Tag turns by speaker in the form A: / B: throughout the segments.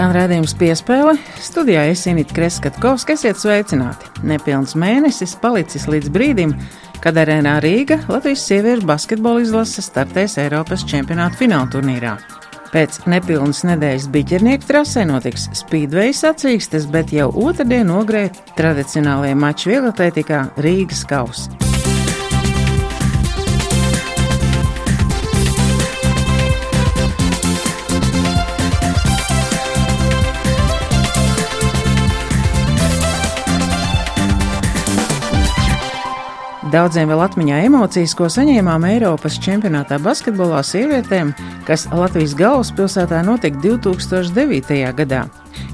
A: Skan redzējums piespēle. Studijā es Inīti Kreskatkovs, kas iet sveicināti. Nepilns mēnesis palicis līdz brīdim, kad arēnā Rīga Latvijas sieviešu basketbola izlase startēs Eiropas čempionāta fināla turnīrā. Pēc nepilnas nedēļas biķernieku trasē notiks speedway sacīkstes, bet jau otrdien nogrēja tradicionālajie mači vieglatlētikā Rīgas kausa. Daudziem vēl atmiņā emocijas, ko saņēmām Eiropas čempionātā basketbolā sievietēm, kas Latvijas galvaspilsētā notika 2009. gadā.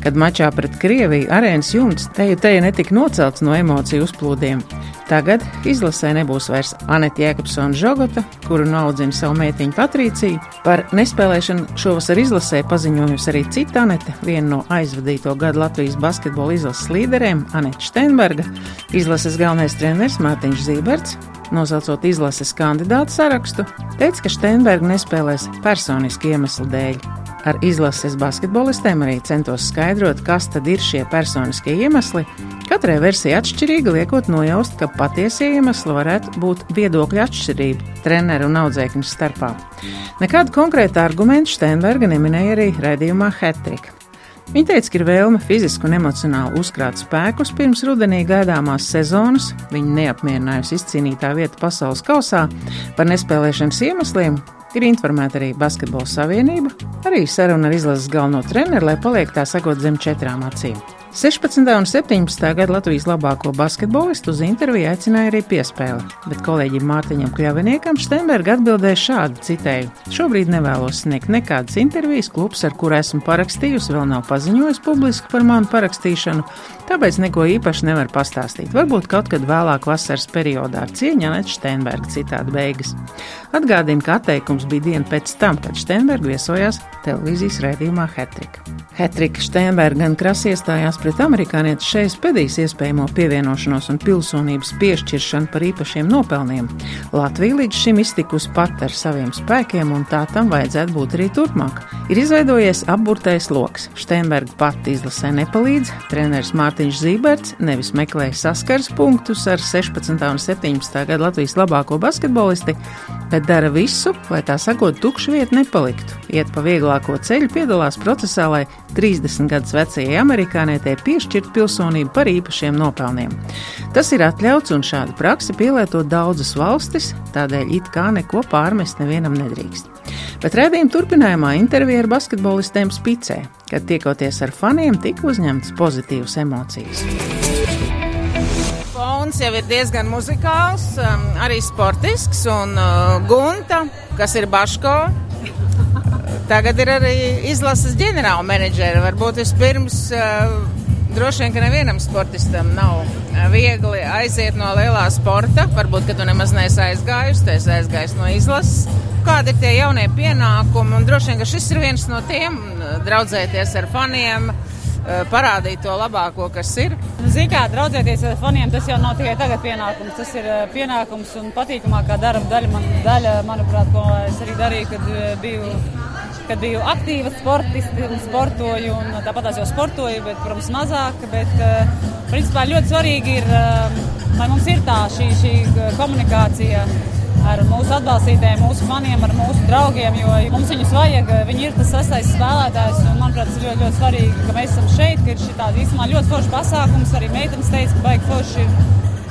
A: Kad mačā pret Krieviju arēnas jumts teju teju netika nocelts no emociju uzplūdiem. Tagad izlasē nebūs vairs Anita Jēkabsona Žogota, kuru naudzina savu meitiņu Patrīciju. Par nespēlēšanu šovasar izlasē paziņojusi arī cita Anita, viena no aizvadīto gadu Latvijas basketbola izlases līderiem - Anita Steinberga, izlases galvenais treneris Mārtiņš Zīberts. Nosaucot izlases kandidātu sarakstu, teica, ka Steinberga nespēlēs personiski iemeslu dēļ. Ar izlases basketbolistiem arī centos skaidrot, kas tad ir šie personiskie iemesli. Katrai versijai atšķirīgi liekot nojaust, ka patiesie iemesli varētu būt viedokļu atšķirība treneru un audzēkņu starpā. Nekādu konkrētu argumentu Steinberga neminēja arī raidījumā Hetrika. Viņa teica, ka ir vēlme fiziski un emocionāli uzkrāt spēkus pirms rudenī gaidāmās sezonas. Viņa neapmierinājusi izcīnītā vieta pasaules kausā par nespēlēšanas iemesliem, Ir informēta arī Basketbola Savienība, arī saruna ar izlases galveno treneru, lai paliek tā sakot zem četrām acīm. 16. un 17. gada Latvijas labāko basketbolistu uz interviju aicināja arī piespēli, bet kolēģim Mārtiņam Kļaviniekam Steinberga atbildēja šādu citēju: Šobrīd nevēlos sniegt nekādas intervijas, klubs, ar kuru esmu parakstījusi, vēl nav paziņojis publiski par manu parakstīšanu, tāpēc neko īpaši nevaru pastāstīt. Varbūt kaut kad vēlāk vasaras periodā ar cieņu Anets Steinberga citādi beigas. Atgādina, ka atteikums bija diena pēc tam, kad Steinberga viesojās televīzijas raidījumā Hetrika. Hetrika Steinberga gan krasi iestājās pret amerikāniešu šeit pedīs iespējamo pievienošanos un pilsonības piešķiršanu par īpašiem nopelniem. Latvija līdz šim iztikusi pat ar saviem spēkiem, un tā tam vajadzētu būt arī turpmāk. Ir izveidojies apburtais lokus. Steinberga pati izlasē nepalīdz, treneris Mārtiņš Zīberts nevis meklēja saskars punktus ar 16. un 17. gada Latvijas labāko basketbolisti, bet dara visu, lai tā sakot, tukša vieta nepaliktu. Iet pa vieglāko ceļu, piedalās procesā, lai 30 gadus vecajai amerikānietei piešķirt pilsonību par īpašiem nopelniem. Tas ir atļauts un šādu praksi pielieto daudzas valstis, tādēļ it kā neko pārmest nevienam nedrīkst. Bet redzējuma turpinājumā intervija ar basketbolistiem Spicē, kad tiekoties ar faniem, tika uzņemtas pozitīvas emocijas
B: fons jau ir diezgan muzikāls, um, arī sportisks. Un uh, Gunta, kas ir Baško, tagad ir arī izlases ģenerāla menedžera. Varbūt vispirms. Uh, droši vien, ka nevienam sportistam nav uh, viegli aiziet no lielā sporta. Varbūt, ka tu nemaz neesi aizgājis, tu esi aizgājis no izlases. Kādi ir tie jaunie pienākumi? Droši vien, ka šis ir viens no tiem uh, - draudzēties ar faniem, uh, parādīt to labāko, kas ir.
C: Zinām, kā draudzēties ar faniem, tas jau nav tikai tagad pienākums. Tas ir eh, pienākums un patīkamākā darba daļa, man, daļa manuprāt, ko es arī darīju, kad biju. Kad biju aktīva sportiste un sportoju, un tāpat es jau sportoju, bet, protams, mazāk. Bet, principā, ļoti svarīgi ir, lai mums ir tā šī, šī komunikācija ar mūsu atbalstītājiem, mūsu faniem, ar mūsu draugiem, jo mums viņus vajag. Viņi ir tas sastais spēlētājs, un manuprāt, tas ir ļoti, ļoti svarīgi, ka mēs esam šeit, ka ir šī tāda īstenībā ļoti forša pasākums. Arī meitenes teica, ka baigi forši ir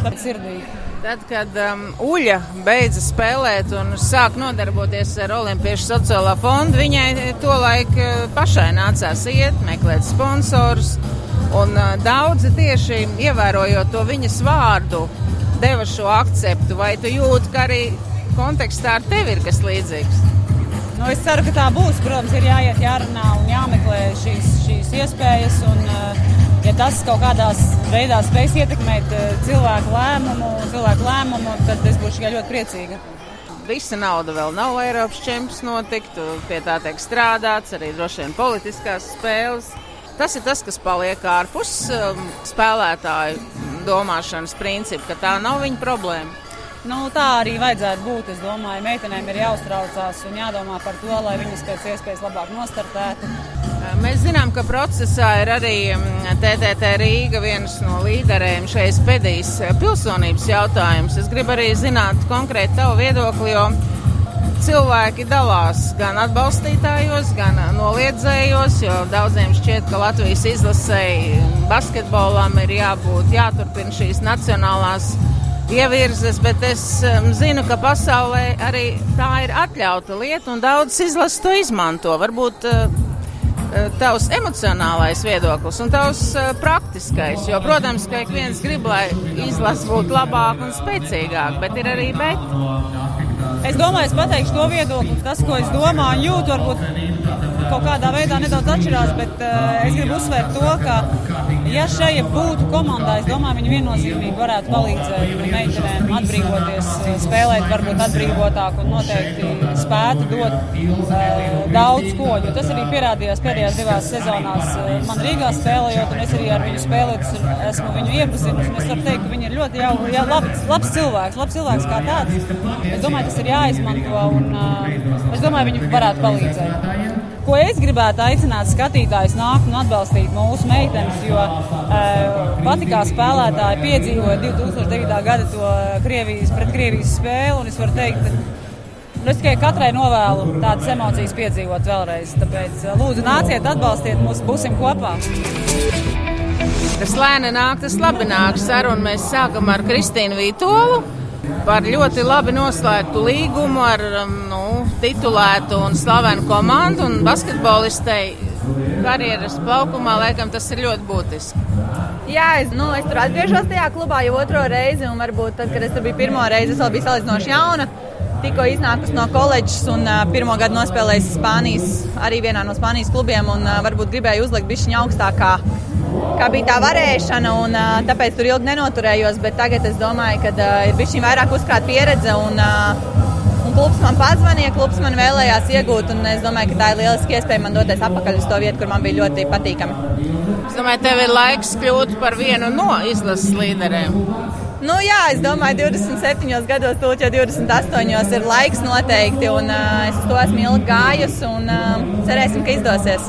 C: tāda sirdīga.
B: Tad, kad um, Uļa beidza spēlēt un sāk nodarboties ar Olimpiešu sociālā fondu, viņai tolaik uh, pašai nācās iet, meklēt sponsorus. Un uh, daudzi tieši ievērojot to viņas vārdu, deva šo akceptu, vai tu jūti, ka arī kontekstā ar tevi ir kas līdzīgs?
C: Nu, es ceru, ka tā būs. Protams, ir jāiet, jārunā un jāmeklē šīs, šīs iespējas. Un, eh, ja tas kaut kādā veidā spēs ietekmēt eh, cilvēku lēmumu, cilvēku lēmumu, tad es būšu tikai ļoti priecīga.
B: Visa nauda vēl nav Eiropas čempions notikt, pie tā tiek strādāts, arī droši vien politiskās spēles. Tas ir tas, kas paliek ārpus um, spēlētāju domāšanas principu, ka tā nav viņa problēma.
C: Nu, tā arī vajadzētu būt. Es domāju, meitenēm ir jāuztraucās un jādomā par to, lai viņas pēc iespējas labāk nostartētu.
B: Mēs zinām, ka procesā ir arī TTT Rīga viens no līderiem šeit pēdējais pilsonības jautājums. Es gribu arī zināt konkrēti tavu viedokli, jo cilvēki dalās gan atbalstītājos, gan noliedzējos, jo daudziem šķiet, ka Latvijas izlasēji basketbolam ir jābūt, jāturpina šīs nacionālās ievirzes, bet es um, zinu, ka pasaulē arī tā ir atļauta lieta un daudz izlases to izmanto. Varbūt uh, uh, tavs emocionālais viedoklis un tavs uh, praktiskais, jo, protams, ka ik viens grib, lai izlase būtu labāka un spēcīgāka, bet ir arī bet.
C: Es domāju, es pateikšu to viedokli, tas, ko es domāju. Un jūtu, varbūt kaut kādā veidā nedaudz atšķirās, bet uh, es gribu uzsvērt to, ka, ja šeit būtu komandā, es domāju, viņi viennozīmīgi varētu palīdzēt meitenēm atbrīvoties, eh, spēlēt varbūt atbrīvotāk un noteikti spētu dot uh, daudz ko, jo tas arī pierādījās pēdējās divās sezonās man Rīgā spēlējot, un es arī ar viņu spēlēt, esmu viņu iepazinusi, es varu teikt, ka viņi ir ļoti jau, jā, labs, labs cilvēks, labs cilvēks kā tāds. Es domāju, tas ir jāizmanto, un uh, es domāju, viņi varētu palīdzēt ko es gribētu aicināt skatītājus nākt un atbalstīt mūsu meitenes, jo uh, pati kā spēlētāji piedzīvoja 2009. gada to Krievijas pret Krievijas spēli, un es varu teikt, Nu, es tikai katrai novēlu tādas emocijas piedzīvot vēlreiz. Tāpēc, lūdzu, nāciet, atbalstiet mūs, būsim kopā.
B: Tas lēni nāk, tas labi nāk. Sarunu mēs sākam ar Kristīnu Vītolu par ļoti labi noslēgtu līgumu ar um, nu, titulētu un slavenu komandu un basketbolistei. Karjeras plaukumā, laikam, tas ir ļoti būtiski.
D: Jā, es, nu, es tur atgriežos tajā klubā jau otro reizi, un varbūt tad, kad es tur biju pirmo reizi, es vēl biju salīdzinoši jauna. Tikko iznākusi no koledžas un uh, pirmo gadu nospēlējusi Spānijas, arī vienā no Spānijas klubiem, un uh, varbūt gribēju uzlikt bišķiņu augstākā kā bija tā varēšana, un uh, tāpēc tur ilgi nenoturējos. Bet tagad es domāju, ka uh, ir bijis šī vairāk uzkrāta pieredze. Un, uh, un klubs man pazvanīja, klubs man vēlējās iegūt, un es domāju, ka tā ir lieliski iespēja man doties atpakaļ uz to vietu, kur man bija ļoti patīkami.
B: Es domāju, tev ir laiks kļūt par vienu no izlases līderiem.
D: Nu, jā, es domāju, 27 gados, tūlīt jau 28 ir laiks noteikti, un uh, es to esmu ilgi gājusi, un uh, cerēsim, ka izdosies.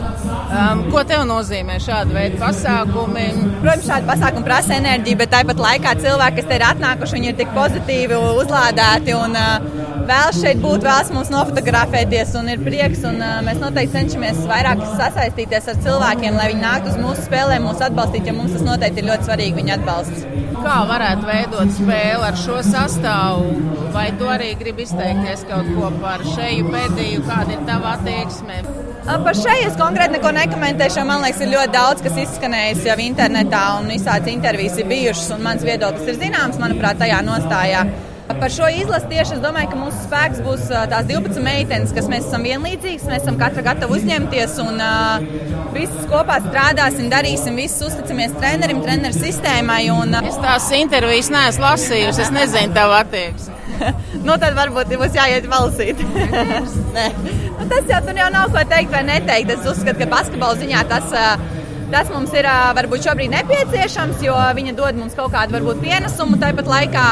B: Um, ko tev nozīmē šāda veida pasākumi?
D: Protams, šādi pasākumi prasa enerģiju, bet tāpat laikā cilvēki, kas te ir atnākuši, viņi ir tik pozitīvi uzlādēti un uh, vēlas šeit būt, vēlas mums nofotografēties un ir prieks. Un, uh, mēs noteikti cenšamies vairāk sasaistīties ar cilvēkiem, lai viņi nāktu uz mūsu spēlēm, mūs atbalstītu, jo mums tas noteikti ir ļoti svarīgi viņa atbalsts.
B: Kā varētu veidot spēli ar šo sastāvu? Vai tu arī gribi izteikties kaut ko par šeju pēdējo, kāda ir tava attieksme?
D: Par šeju es konkrēti neko nekomentēšu. Man liekas, ir ļoti daudz, kas izskanējis jau internetā, un visādas intervijas ir bijušas, un mans viedoklis ir zināms, manuprāt, tajā nostājā. Par šo izlasi tieši es domāju, ka mūsu spēks būs tās 12 meitenes, kas mēs esam vienlīdzīgas, mēs esam katra gatavi uzņemties un uh, visas kopā strādāsim, darīsim, visus uzticamies trenerim, treneru sistēmai. Un,
B: uh, es tās intervijas neesmu lasījusi, es nezinu tavu attieksmi.
D: nu, tad varbūt būs jāiet valsīt. nu, tas jau tur jau nav ko teikt vai neteikt. Es uzskatu, ka basketbola ziņā tas. Uh, Tas mums ir varbūt šobrīd nepieciešams, jo viņa dod mums kaut kādu varbūt pienesumu, tāpat laikā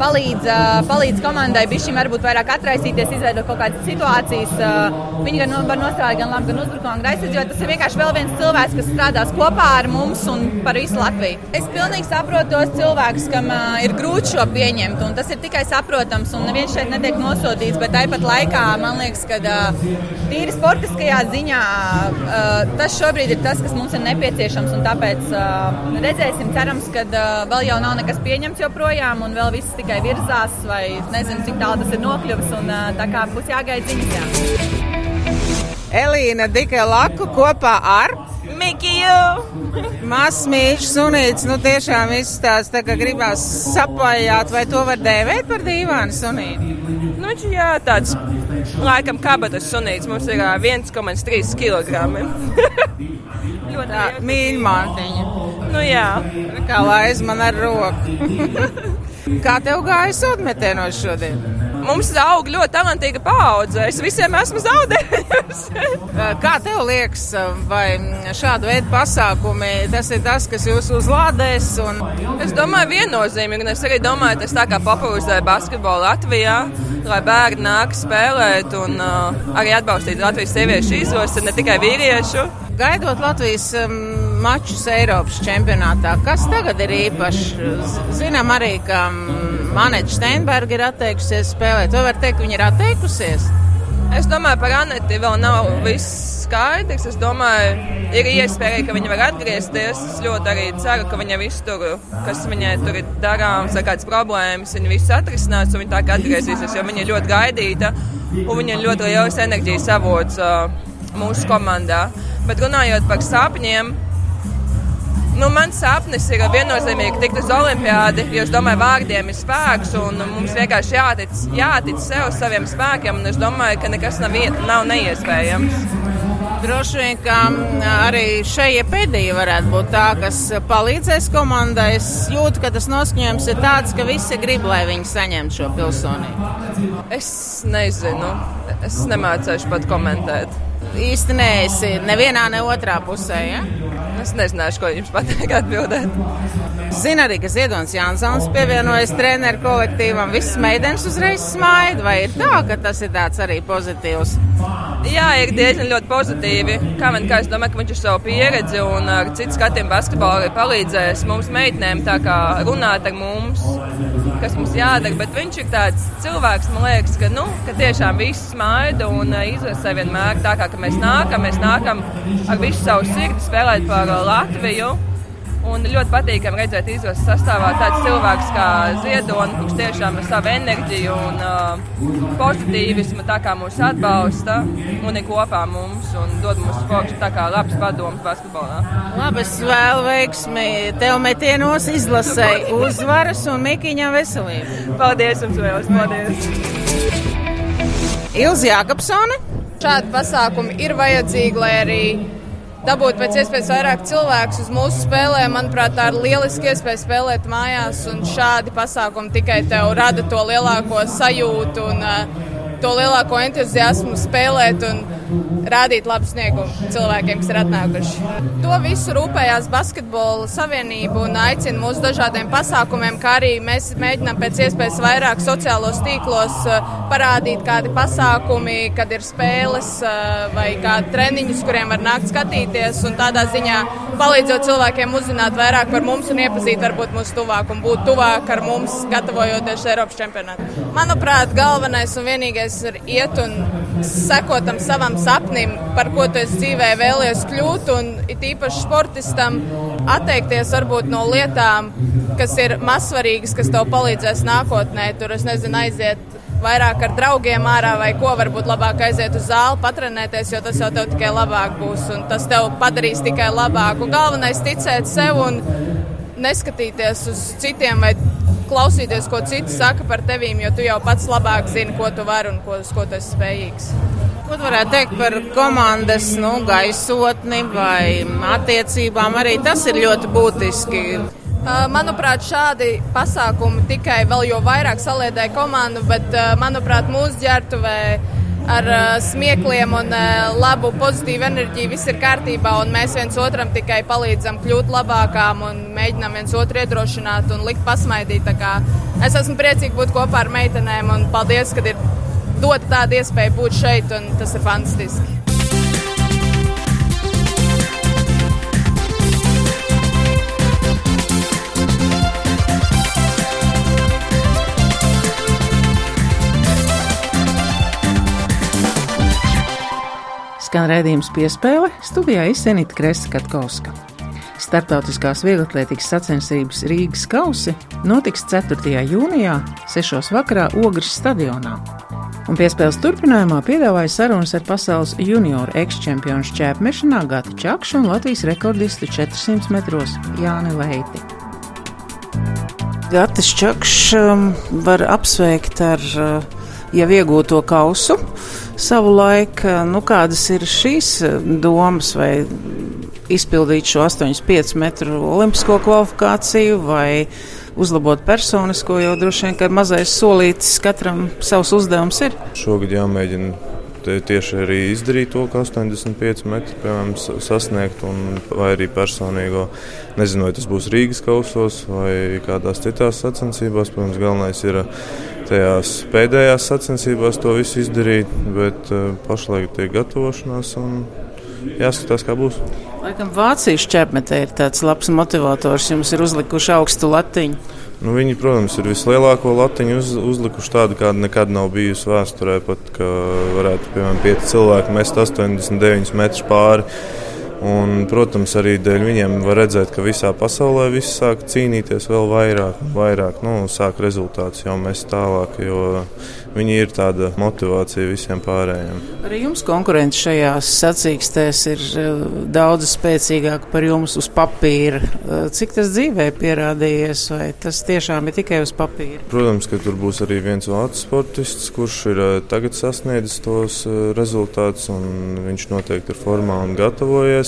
D: palīdz, palīdz komandai bišķiņ varbūt vairāk atraisīties, izveidot kaut kādas situācijas. Viņi gan var nostrādāt gan labi, gan uzbrukumā, gan aizsardzībā. Tas ir vienkārši vēl viens cilvēks, kas strādās kopā ar mums un par visu Latviju. Es pilnīgi saprotu tos cilvēkus, kam ir grūti šo pieņemt, un tas ir tikai saprotams, un neviens šeit netiek nosodīts, bet tāpat laikā man liekas, ka tīri sportiskajā ziņā tas šobrīd ir tas, kas mums ir nepieciešams. Tāpēc uh, redzēsim, cerams, ka uh, vēl jau nav nekas pieņemts joprojām, un vēl viss tikai virzās, vai nezinu, cik tālu tas ir nokļuvis. Un, uh, tā kā būs jāgaida ziņas. Jā.
B: Elīna Dika Laku kopā ar Mikiju. Mazs mīļš sunīts, nu tiešām izstāsta, tā, ka gribās sapājāt, vai to var dēvēt par dīvānu sunīti?
E: Nu, viņš jā, tāds laikam kabatas sunīts, mums ir 1,3 kg.
B: ļoti mīļa Mārtiņa.
E: Nu, jā.
B: Kā laiz man ar roku. Kā tev gāja sodmetienos šodien?
E: Mums aug ļoti talantīga paudze. Es visiem esmu zaudējusi.
B: Kā tev liekas, vai šāda veida pasākumi tas ir tas, kas jūs uzlādēs? Un...
E: Es domāju, viennozīmīgi. Es arī domāju, tas tā kā popularizē basketbolu Latvijā, lai bērni nāk spēlēt un uh, arī atbalstīt Latvijas sieviešu izlasi, ne tikai vīriešu.
B: Gaidot Latvijas um, mačus Eiropas čempionātā, kas tagad ir īpašs? Zinām arī, ka um, Manēta Steinberga ir atteikusies spēlēt. Vai var teikt, viņa ir atteikusies?
E: Es domāju, par Aneti vēl nav viss skaidrs. Es domāju, ir iespēja, ka viņa var atgriezties. Es ļoti arī ceru, ka viņa visu tur, kas viņai tur ir darāms, vai kādas problēmas, viņa visu atrisinās un viņa tā kā atgriezīsies, jo viņa ir ļoti gaidīta un viņa ir ļoti liels enerģijas avots uh, mūsu komandā. Bet runājot par sapņiem, Nu, mans sapnis ir viennozīmīgi tikt uz olimpiādi, jo es domāju, vārdiem ir spēks un mums vienkārši jātic, jātic sev, saviem spēkiem. Es domāju, ka nekas nav, nav neiespējams.
B: Droši vien, ka arī šeit pēdējā varētu būt tā, kas palīdzēs komandai. Es jūtu, ka tas noskaņojums ir tāds, ka visi grib, lai viņi saņemtu šo pilsonību.
E: Es nezinu, es nemācīšu pat komentēt.
B: Īsti neesi nevienā, ne otrā pusē. Ja?
E: Es nezināšu, ko jums pateikt, atbildēt.
B: Zinu arī, ka Ziedonis Jansons pievienojas treneru kolektīvam. Visas meitenes uzreiz smaida. Vai ir tā, ka tas ir tāds arī pozitīvs?
E: Jā, ir diezgan ļoti pozitīvi. Kā man kā es domāju, ka viņš ar savu pieredzi un ar citu skatiem basketbolu palīdzēs mums meitenēm tā kā runāt ar mums, kas mums jādara. Bet viņš ir tāds cilvēks, man liekas, ka, nu, ka tiešām viss smaida un izlasē vienmēr tā kā mēs nākam, mēs nākam ar visu savu sirdi spēlēt par Latviju. Un ļoti patīkami redzēt izlases sastāvā tāds cilvēks kā Ziedonis, kurš tiešām ar savu enerģiju un uh, pozitīvismu mūs atbalsta un ir kopā mums un dod mums forši tā kā labs padoms basketbolā.
B: Labi, es vēlu veiksmi tev metienos izlasēji uzvaras un Mikiņam veselību.
E: Paldies jums vēlas, paldies!
B: Ilzi Jākapsone.
F: Šādi pasākumi ir vajadzīgi, lai arī dabūt pēc iespējas vairāk cilvēku uz mūsu spēlēm. Manuprāt, tā ir lieliski iespēja spēlēt mājās, un šādi pasākumi tikai tev rada to lielāko sajūtu un uh, to lielāko entuziasmu spēlēt un rādīt labu sniegumu cilvēkiem, kas ir atnākuši. To visu rūpējās Basketbola Savienība un aicina mūsu dažādiem pasākumiem, kā arī mēs mēģinām pēc iespējas vairāk sociālos tīklos eh, parādīt kādi pasākumi, kad ir spēles eh, vai kādi treniņus, kuriem var nākt skatīties un tādā ziņā palīdzot cilvēkiem uzzināt vairāk par mums un iepazīt varbūt mūsu tuvāk un būt tuvāk ar mums, gatavojoties Eiropas čempionātam. Manuprāt, galvenais un vienīgais ir iet un sekot tam savam sapnim, par ko tu esi dzīvē vēlies kļūt, un it īpaši sportistam atteikties varbūt no lietām, kas ir mazsvarīgas, kas tev palīdzēs nākotnē. Tur es nezinu, aiziet vairāk ar draugiem ārā vai ko, varbūt labāk aiziet uz zāli, patrenēties, jo tas jau tev tikai labāk būs un tas tev padarīs tikai labāku. Galvenais ticēt sev un neskatīties uz citiem vai klausīties, ko citi saka par tevīm, jo tu jau pats labāk zini, ko tu vari un ko, ko tu esi spējīgs.
B: Ko tu varētu teikt par komandas nu, gaisotni vai attiecībām? Arī tas ir ļoti būtiski.
F: Manuprāt, šādi pasākumi tikai vēl jau vairāk saliedē komandu, bet, manuprāt, mūsu ģērbtuvē ar smiekliem un labu pozitīvu enerģiju viss ir kārtībā, un mēs viens otram tikai palīdzam kļūt labākām un mēģinām viens otru iedrošināt un likt pasmaidīt. Es esmu priecīgi būt kopā ar meitenēm, un paldies, ka ir dota tāda iespēja būt šeit, un tas ir fantastiski.
A: Skan redzējums piespēle studijā Isenita Kresa Katkovska. Startautiskās vieglatlētikas sacensības Rīgas kausi notiks 4. jūnijā, 6. vakarā Ogres stadionā. Un piespēles turpinājumā piedāvāja sarunas ar pasaules junioru ekšķempionu šķēpmešanā Gati Čakšu un Latvijas rekordistu 400 metros Jāni Leiti. Gatis Čakšs um, var apsveikt ar uh, jau iegūto kausu savu laiku. Nu, kādas ir šīs eh, domas vai izpildīt šo 8,5 metru olimpisko kvalifikāciju vai uzlabot personisko, jo droši vien, ka mazais solītis katram savs uzdevums ir.
G: Šogad jāmēģina tieši arī izdarīt to, ka 85 metru piemēram, sasniegt, un, vai arī personīgo. Nezinu, vai tas būs Rīgas kausos vai kādās citās sacensībās. Protams, galvenais ir tajās pēdējās sacensībās to visu izdarīt, bet uh, pašlaik tiek gatavošanās. Un, jāskatās, kā būs.
A: Laikam Vācijas čempionātē ir tāds labs motivators, jums ir uzlikuši augstu latiņu.
G: Nu, viņi, protams, ir vislielāko latiņu uz, uzlikuši tādu, kāda nekad nav bijusi vēsturē. Pat, ka varētu, piemēram, pieci cilvēki mest 89 metrus pāri. Un, protams, arī dēļ viņiem var redzēt, ka visā pasaulē viss sāk cīnīties vēl vairāk, vairāk nu, sāk rezultātus jau mest tālāk. Jo Viņi ir tāda motivācija visiem pārējiem.
A: Arī jums konkurence šajās sacīkstēs ir eh, daudz spēcīgāka par jums uz papīra. Eh, cik tas dzīvē pierādījies, vai tas tiešām ir tikai uz papīra?
G: Protams, ka tur būs arī viens vācu sportists, kurš ir eh, tagad sasniedzis tos rezultātus, un viņš noteikti ir formā un gatavojies.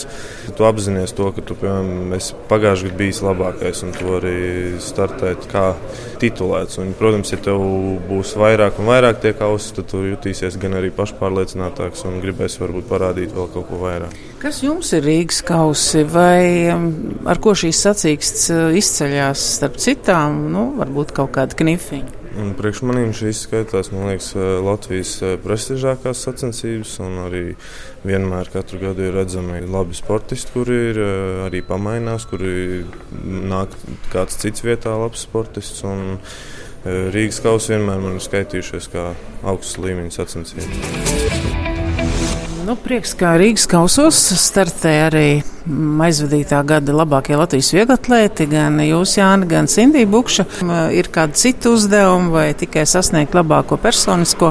G: Tu apzinājies to, ka tu, piemēram, esi pagājušajā gadā bijis labākais, un tu arī startēt kā titulēts. Un, protams, ja tev būs vairāk un vairāk, tiek ausis, tad tu jutīsies gan arī pašpārliecinātāks un gribēsi varbūt parādīt vēl kaut ko vairāk.
A: Kas jums ir Rīgas kausi vai um, ar ko šīs sacīksts uh, izceļās starp citām, nu, varbūt kaut kāda knifiņa?
G: Un priekš maniem šīs skaitās, liekas, uh, Latvijas uh, prestižākās sacensības, arī vienmēr katru gadu ir redzami labi sportisti, kuri ir arī pamainās, kuri nāk kāds cits vietā labs sportists. Un, Rīgas kausa vienmēr man ir skaitījušies kā augsts līmeņa sacensības.
A: Nu, prieks, kā Rīgas kausos startē arī aizvadītā gada labākie Latvijas vieglatlēti, gan jūs, Jāni, gan Sindija Bukša. Ir kādi citi uzdevumi vai tikai sasniegt labāko personisko?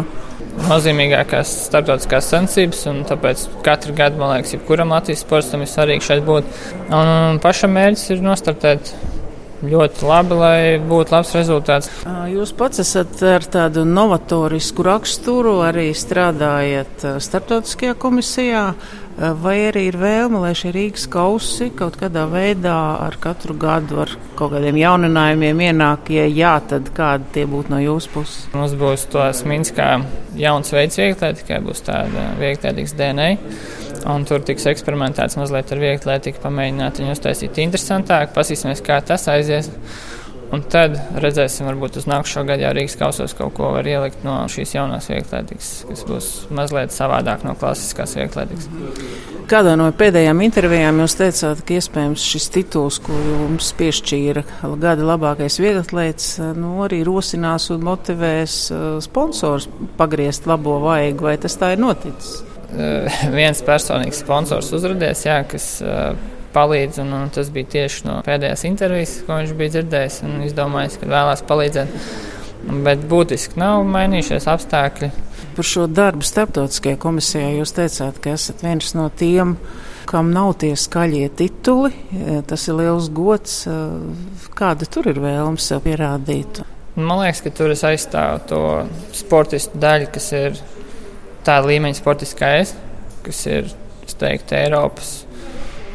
H: Nozīmīgākās starptautiskās sensības, un tāpēc katru gadu, man liekas, jebkuram Latvijas sportam ir svarīgi šeit būt. Un, un pašam mērķis ir nostartēt ļoti labi, lai būtu labs rezultāts.
A: Jūs pats esat ar tādu novatorisku raksturu, arī strādājat starptautiskajā komisijā. Vai arī ir vēlme, lai šie Rīgas kausi kaut kādā veidā ar katru gadu ar kaut kādiem jauninājumiem ienāk? Ja jā, tad kādi tie būtu no jūsu puses?
H: Mums būs tos Minskā jauns veids vieglē, tikai būs tāda vieglētīgas DNA. Un tur tiks eksperimentēts mazliet ar vieglu atletiku, pamēģināt viņu uztaisīt interesantāk, pasīsimies, kā tas aizies. Un tad redzēsim, varbūt uz nākošo gadu jau Rīgas kausos kaut ko var ielikt no šīs jaunās vieglētikas, kas būs mazliet savādāk no klasiskās vieglētikas.
A: Kādā no pēdējām intervijām jūs teicāt, ka iespējams šis tituls, ko jums piešķīra gada labākais vieglatlēts, nu, arī rosinās un motivēs uh, sponsors pagriezt labo vaigu, vai tas tā ir noticis?
H: Viens personīgs sponsors uzrādījis, kas palīdz. Un, un tas bija tieši no pēdējās intervijas, ko viņš bija dzirdējis un izdomājis, ka vēlās palīdzēt. Bet būtiski nav mainījušies apstākļi.
A: Par šo darbu starptautiskajā komisijā jūs teicāt, ka esat viens no tiem, kam nav tie skaļie tituli. Tas ir liels gods. Kāda tur ir vēlme sev pierādīt?
H: Man liekas, ka tur es aizstāvu to sportistu daļu, kas ir tāda līmeņa sportists kā es, kas ir, teiktu, Eiropas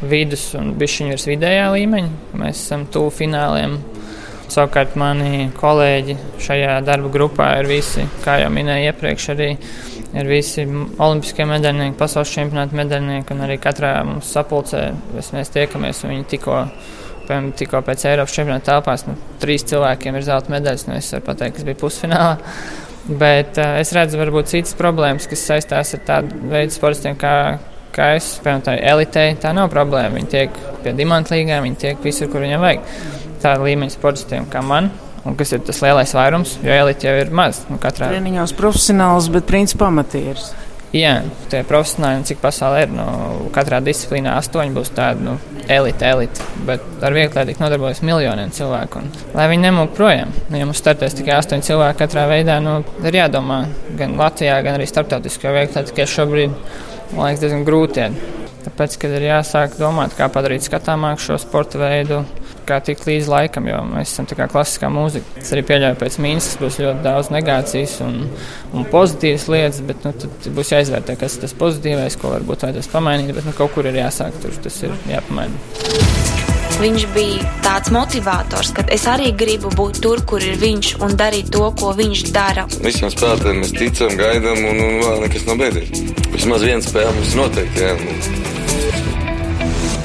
H: vidus un bišķiņu virs vidējā līmeņa. Mēs esam tuvu fināliem. Savukārt mani kolēģi šajā darba grupā ir visi, kā jau minēju iepriekš, arī ir visi olimpiskie medaļnieki, pasaules čempionāta medaļnieki, arī katrā mums sapulcē mēs tiekamies, un viņi tikko, piemēram, tikko pēc Eiropas čempionāta telpās, nu, trīs cilvēkiem ir zelta medaļas, nu, es varu pateikt, kas bija pusfinālā. Bet uh, es redzu, varbūt citas problēmas, kas saistās ar tādu veidu sportistiem, kā, kā es. Piemēram, tā elitei tā nav problēma. Viņi tiek pie dimanta līgām, viņi tiek visur, kur viņiem vajag. Tāda līmeņa sportistiem kā man. Un kas ir tas lielais vairums, jo elite jau ir maz. Nu, katrā
A: treniņos profesionāls, bet principā amatieris.
H: Jā, tie profesionāļi, cik pasaulē ir, nu, katrā disciplīnā astoņi būs tādi nu, elite, elite. Bet ar vieglietību nodarbojas miljoniem cilvēku. Un, lai viņi nemūk projām, nu, ja mums startēs tikai astoņi cilvēki katrā veidā, nu, ir jādomā gan Latvijā, gan arī starptautiskā veiklā, tikai šobrīd, man liekas, diezgan grūti. Tāpēc, kad ir jāsāk domāt, kā padarīt skatāmāku šo sporta veidu, kā tikt līdz laikam, jo mēs esam tā kā klasiskā mūzika. Es arī pieļauju, ka pēc mīnus būs ļoti daudz negācijas un, un pozitīvas lietas, bet nu, tad būs jāizvērtē, kas ir tas pozitīvais, ko varbūt vajadzēs pamainīt, bet nu, kaut kur ir jāsāk, tur tas ir jāpamaina.
I: Viņš bija tāds motivators, ka es arī gribu būt tur, kur ir viņš un darīt to, ko viņš dara.
J: Visiem spēlētājiem mēs ticam, gaidām, un, un vēl nekas nav beidzies. Vismaz viens spēle mums noteikti. Jā.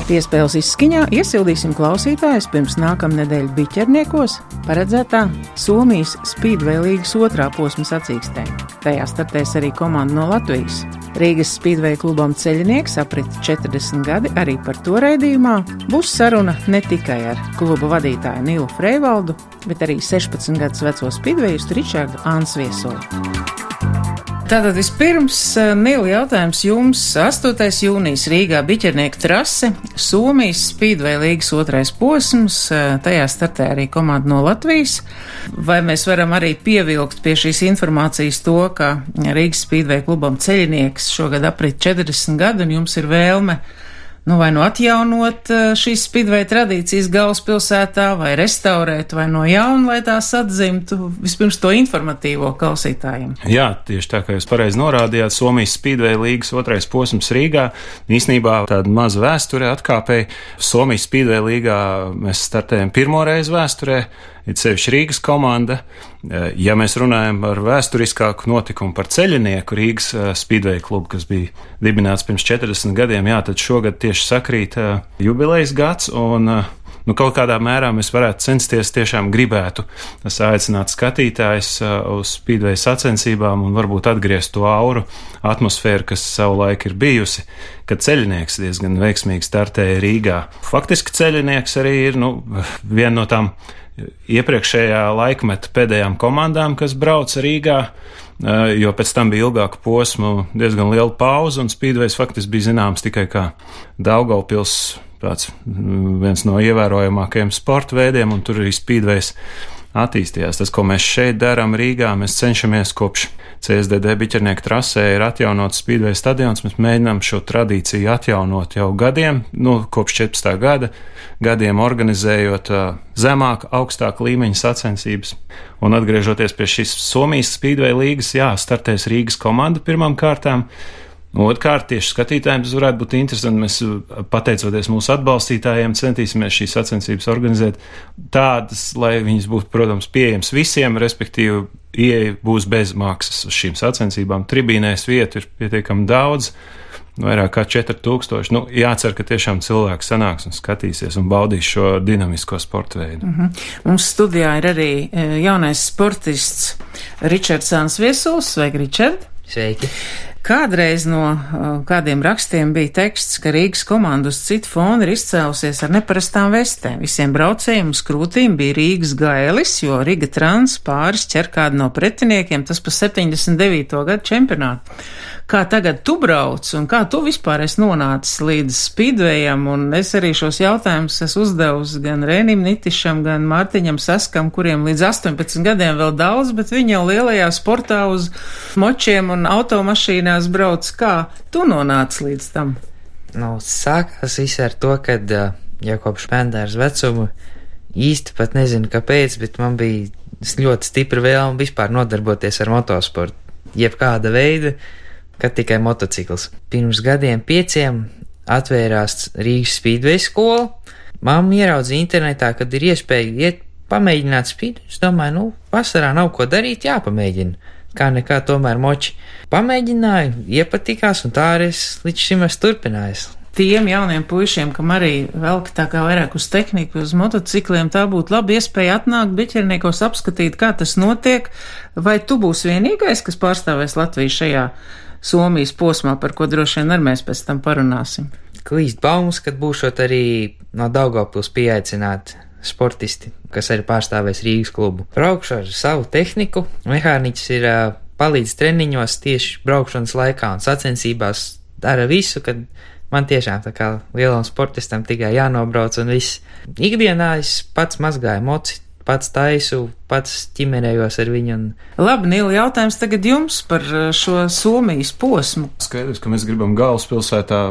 A: Piespēles izskaņā iesildīsim klausītājus pirms nākamnedēļ biķerniekos paredzētā Somijas spīdvēlīgas otrā posma sacīkstē. Tajā startēs arī komanda no Latvijas. Rīgas Speedway klubam ceļinieks aprit 40 gadi arī par to raidījumā. Būs saruna ne tikai ar kluba vadītāju Nilu Freivaldu, bet arī 16 gadus veco speedwayistu Ričardu Ansviesolu. Tātad vispirms, eh, Nīla, jautājums jums. 8. jūnijas Rīgā biķernieku trase, Somijas Speedway līgas otrais posms, eh, tajā startē arī komanda no Latvijas. Vai mēs varam arī pievilkt pie šīs informācijas to, ka Rīgas Speedway klubam ceļinieks šogad aprit 40 gadu un jums ir vēlme nu, vai nu atjaunot eh, šīs spidvei tradīcijas galvaspilsētā, vai restaurēt, vai no jauna, lai tās atzimtu. Vispirms to informatīvo klausītājiem.
K: Jā, tieši tā kā jūs pareizi norādījāt, Somijas spidvei līgas otrais posms Rīgā. Īsnībā tāda maza vēsture atkāpēja. Somijas spidvei līgā mēs startējam pirmo reizi vēsturē it sevišķi Rīgas komanda. Eh, ja mēs runājam par vēsturiskāku notikumu par ceļinieku Rīgas eh, Speedway klubu, kas bija dibināts pirms 40 gadiem, jā, tad šogad tieši sakrīt eh, jubilejas gads un nu, kaut kādā mērā mēs varētu censties tiešām gribētu aicināt skatītājus uz spīdveja sacensībām un varbūt atgriezt to auru atmosfēru, kas savulaik ir bijusi, kad ceļinieks diezgan veiksmīgi startēja Rīgā. Faktiski ceļinieks arī ir nu, viena no tām iepriekšējā laikmeta pēdējām komandām, kas brauca Rīgā, jo pēc tam bija ilgāka posma, diezgan liela pauze, un Speedways faktiski bija zināms tikai kā Daugaupils, tāds viens no ievērojamākajiem sporta veidiem, un tur arī Speedways attīstījās. Tas, ko mēs šeit darām Rīgā, mēs cenšamies kopš CSDD biķernieku trasē ir atjaunots Speedway stadions. Mēs mēģinām šo tradīciju atjaunot jau gadiem, nu, kopš 14. gada, gadiem organizējot uh, zemāk, augstāk līmeņa sacensības. Un atgriežoties pie šīs Somijas Speedway līgas, jā, startēs Rīgas komanda pirmām kārtām. Otrkārt, tieši skatītājiem tas varētu būt interesanti. Mēs, pateicoties mūsu atbalstītājiem, centīsimies šīs sacensības organizēt tādas, lai viņas būtu, protams, pieejamas visiem, respektīvi, ieeja būs bez maksas uz šīm sacensībām. Tribīnēs vietu ir pietiekami daudz. Vairāk kā 4000. Nu, jācer, ka tiešām cilvēki sanāks un skatīsies un baudīs šo dinamisko sporta veidu. Mm
A: -hmm. Mums studijā ir arī e, jaunais sportists Ričards Sāns Viesuls. Sveiki, Ričard!
L: Sveiki!
A: Kādreiz no uh, kādiem rakstiem bija teksts, ka Rīgas komanda uz citu fonu ir izcēlusies ar neparastām vestēm. Visiem braucējiem uz krūtīm bija Rīgas gailis, jo Riga trans pāris ķer kādu no pretiniekiem, tas pa 79. gadu čempionātu kā tagad tu brauc un kā tu vispār esi nonācis līdz spīdvējam, un es arī šos jautājumus esmu uzdevusi gan Rēnim Nitišam, gan Mārtiņam Saskam, kuriem līdz 18 gadiem vēl daudz, bet viņi jau lielajā sportā uz močiem un automašīnās brauc. Kā tu nonāci līdz tam?
L: Nu, sākās viss ar to, ka jau kopš bērnības vecuma īsti pat nezinu, kāpēc, bet man bija ļoti stipra vēlme vispār nodarboties ar motosportu. Jebkāda veida, kad tikai motocikls. Pirms gadiem pieciem atvērās Rīgas Speedway skola. Māma ieraudzīja internetā, kad ir iespēja iet pamēģināt spīdu. Es domāju, nu, vasarā nav ko darīt, jāpamēģina. Kā nekā tomēr moči. Pamēģināju, iepatikās, un tā arī es līdz šim esmu turpinājis
A: tiem jauniem puišiem, kam arī velk tā kā vairāk uz tehniku, uz motocikliem, tā būtu laba iespēja atnākt biķerniekos apskatīt, kā tas notiek, vai tu būsi vienīgais, kas pārstāvēs Latviju šajā Somijas posmā, par ko droši vien arī mēs pēc tam parunāsim.
L: Klīst baumas, kad būšot arī no Daugavpils pieaicināti sportisti, kas arī pārstāvēs Rīgas klubu. Braukšu ar savu tehniku, mehāniķis ir uh, palīdz treniņos tieši braukšanas laikā un sacensībās dara visu, kad man tiešām tā kā lielam sportistam tikai jānobrauc un viss. Ikdienā es pats mazgāju moci, pats taisu, pats ķimerējos ar viņu. Un...
A: Labi, Nīla, jautājums tagad jums par uh, šo Somijas posmu.
K: Skaidrs, ka mēs gribam galvaspilsētā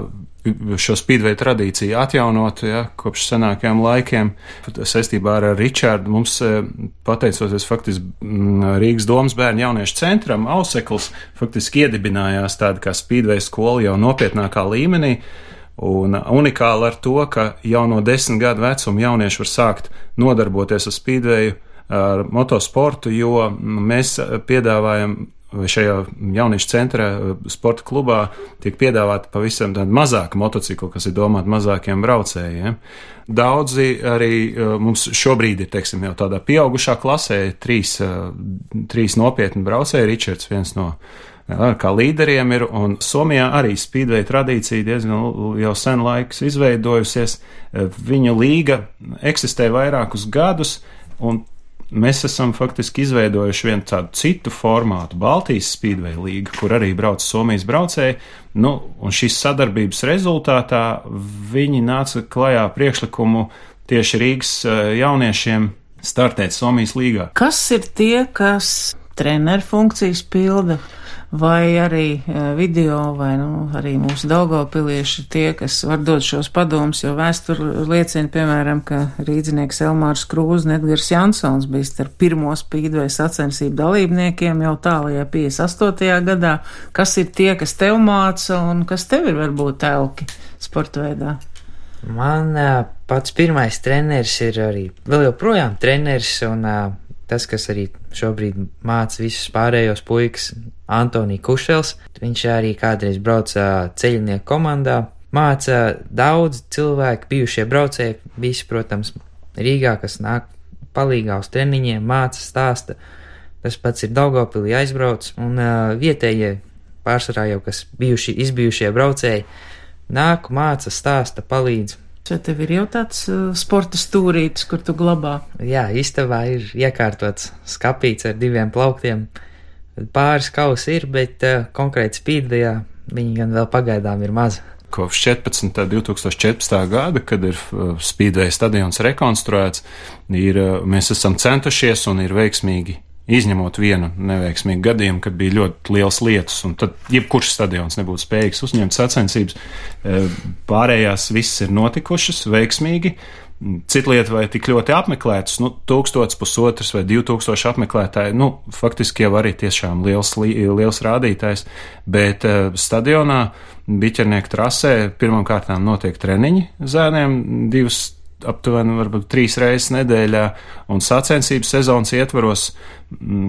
K: šo spīdveida tradīciju atjaunot, ja, kopš senākajiem laikiem. Saistībā ar Ričārdu mums, uh, pateicoties faktiski mm, Rīgas domas bērnu jauniešu centram, Ausekls faktiski iedibinājās tāda kā spīdveida skola jau nopietnākā līmenī. Un unikāli ar to, ka jau no desmit gadu vecuma jaunieši var sākt nodarboties ar spīdvēju, ar motosportu, jo mēs piedāvājam šajā jauniešu centrā, sporta klubā, tiek piedāvāta pavisam tāda mazāka motocikla, kas ir domāta mazākiem braucējiem. Daudzi arī mums šobrīd ir, teiksim, jau tādā pieaugušā klasē, trīs, trīs nopietni braucēji, Ričards viens no kā līderiem ir, un Somijā arī spīdveja tradīcija diezgan jau sen laiks izveidojusies. Viņu līga eksistē vairākus gadus, un mēs esam faktiski izveidojuši vienu tādu citu formātu, Baltijas Speedway līga, kur arī brauc Somijas braucēji. Nu, un šīs sadarbības rezultātā viņi nāca klajā priekšlikumu tieši Rīgas jauniešiem startēt Somijas līgā.
A: Kas ir tie, kas treneru funkcijas pilda? Vai arī e, video, vai nu, arī mūsu daugopilieši tie, kas var dot šos padomus, jo vēsture liecina, piemēram, ka rīdzinieks Elmārs Krūz un Edgars Jansons bija starp pirmo spīdvēju sacensību dalībniekiem jau tālajā 58. gadā. Kas ir tie, kas tev māca un kas tev ir varbūt telki sporta veidā?
L: Man uh, pats pirmais treneris ir arī vēl joprojām treneris un uh, tas, kas arī šobrīd māca visus pārējos puikas, Antonija Kušels. Viņš arī kādreiz brauca ceļnieku komandā. Māca daudz cilvēku, bijušie braucēji, visi, protams, Rīgā, kas nāk palīgā uz treniņiem, māca stāsta. Tas pats ir Daugopilī aizbrauc, un uh, vietējie pārsvarā jau, kas bijuši, izbijušie braucēji, nāk, māca, stāsta, palīdz.
A: Vai tev ir jau tāds uh, sporta stūrītis, kur tu glabā?
L: Jā, istabā ir iekārtots skapīts ar diviem plauktiem. Pāris kausi ir, bet uh, konkrēti spīdvejā viņi gan vēl pagaidām ir mazi.
K: Kopš 14. 2014. gada, kad ir uh, spīdveja stadions rekonstruēts, ir, uh, mēs esam centušies un ir veiksmīgi izņemot vienu neveiksmīgu gadījumu, kad bija ļoti liels lietus, un tad jebkurš stadions nebūtu spējīgs uzņemt sacensības. E, pārējās viss ir notikušas veiksmīgi. Cita lieta, vai tik ļoti apmeklētas, nu, tūkstots, pusotrs vai divi tūkstoši apmeklētāji, nu, faktiski jau arī tiešām liels, liels rādītājs, bet uh, stadionā, biķernieku trasē, pirmām kārtām notiek treniņi zēniem, divas aptuveni varbūt trīs reizes nedēļā, un sacensības sezonas ietvaros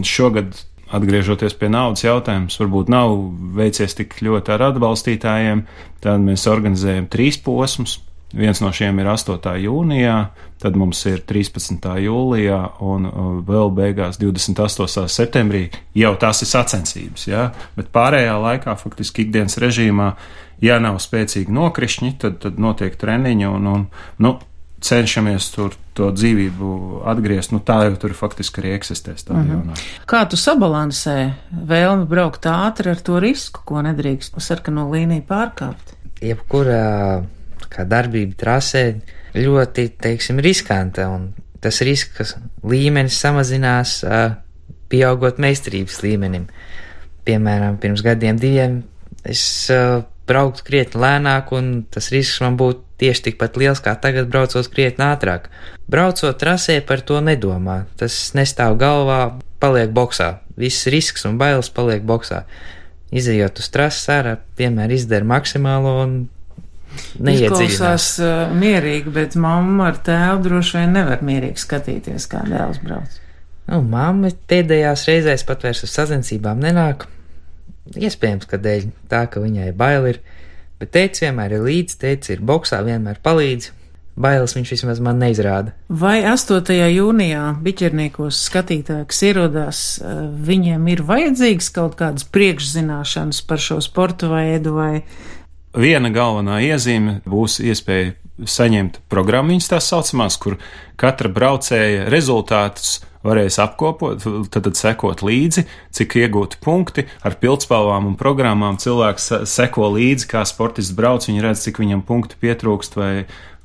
K: šogad. Atgriežoties pie naudas jautājums, varbūt nav veicies tik ļoti ar atbalstītājiem. Tad mēs organizējam trīs posmus. Viens no šiem ir 8. jūnijā, tad mums ir 13. jūlijā un uh, vēl beigās 28. septembrī. Jau tās ir sacensības, jā, bet pārējā laikā, faktiski ikdienas režīmā, ja nav spēcīgi nokrišņi, tad, tad notiek treniņi un, un nu, cenšamies tur to dzīvību atgriezt, nu tā jau tur faktiski arī eksistē stadionā. Mm -hmm.
A: Kā tu sabalansē vēlmi braukt ātri ar to risku, ko nedrīkst sarkano līniju pārkāpt?
L: Jebkurā kā darbība trasē ļoti, teiksim, riskanta, un tas risks līmenis samazinās, pieaugot meistarības līmenim. Piemēram, pirms gadiem diviem es brauktu krietni lēnāk, un tas risks man būtu tieši tikpat liels kā tagad, braucot krietni ātrāk. Braucot trasē, par to nedomā. Tas nestāv galvā, paliek boxā. Viss risks un bailes paliek boxā. Izejot uz trases ārā, piemēram, izdara maksimālo un
A: neiedziļinās. Uh, mierīgi, bet mamma ar tēvu droši vien nevar mierīgi skatīties, kā dēls brauc.
L: Nu, mamma pēdējās reizēs pat vairs uz sazensībām nenāk. Iespējams, ka dēļ tā, ka viņai bail ir Bet teicis vienmēr ir līdzi, teicis ir boxā, vienmēr palīdz. Bailes viņš vismaz man neizrāda.
A: Vai 8. jūnijā biķerniekos skatītāji, kas ierodās, eh, viņiem ir vajadzīgs kaut kādas priekšzināšanas par šo sportu veidu vai?
K: Viena galvenā iezīme būs iespēja saņemt programmiņas tās saucamās, kur katra braucēja rezultātus varēs apkopot, tad, tad sekot līdzi, cik iegūti punkti ar pildspalvām un programmām. Cilvēks seko līdzi, kā sportists brauc, viņi redz, cik viņam punkti pietrūkst vai,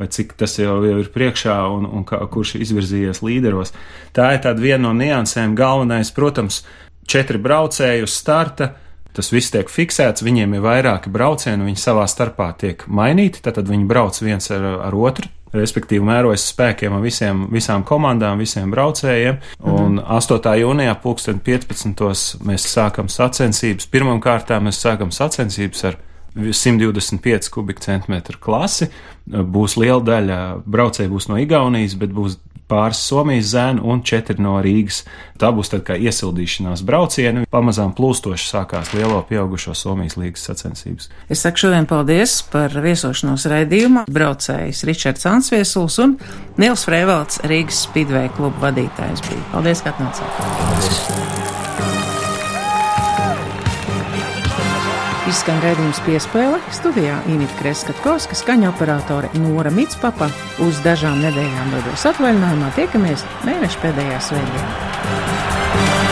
K: vai cik tas jau, jau ir priekšā un, un kā, kurš izvirzījies līderos. Tā ir tāda viena no niansēm. Galvenais, protams, četri braucēji uz starta. Tas viss tiek fiksēts, viņiem ir vairāki braucieni, viņi savā starpā tiek mainīti, tad viņi brauc viens ar, ar otru respektīvi mērojas spēkiem ar visiem, visām komandām, visiem braucējiem. Un mhm. 8. jūnijā, 2015. mēs sākam sacensības. Pirmkārt, mēs sākam sacensības ar 125 kubikcentimetru klasi. Būs liela daļa braucēju būs no Igaunijas, bet būs pāris Somijas zēnu un četri no Rīgas. Tā būs tad kā iesildīšanās braucieni. Pamazām plūstoši sākās lielo pieaugušo Somijas līgas sacensības.
A: Es saku šodien paldies par viesošanos raidījumā. Braucējs Ričards Ansviesuls un Nils Freivalds Rīgas Speedway klubu vadītājs bija. Paldies, ka atnācāt! Paldies. Izskan redzējums piespēle studijā Inita Kreskatkovska, skaņa operātore Nora Mitspapa. Uz dažām nedēļām dodos atvaļinājumā tiekamies mēneša pēdējā svētdienā.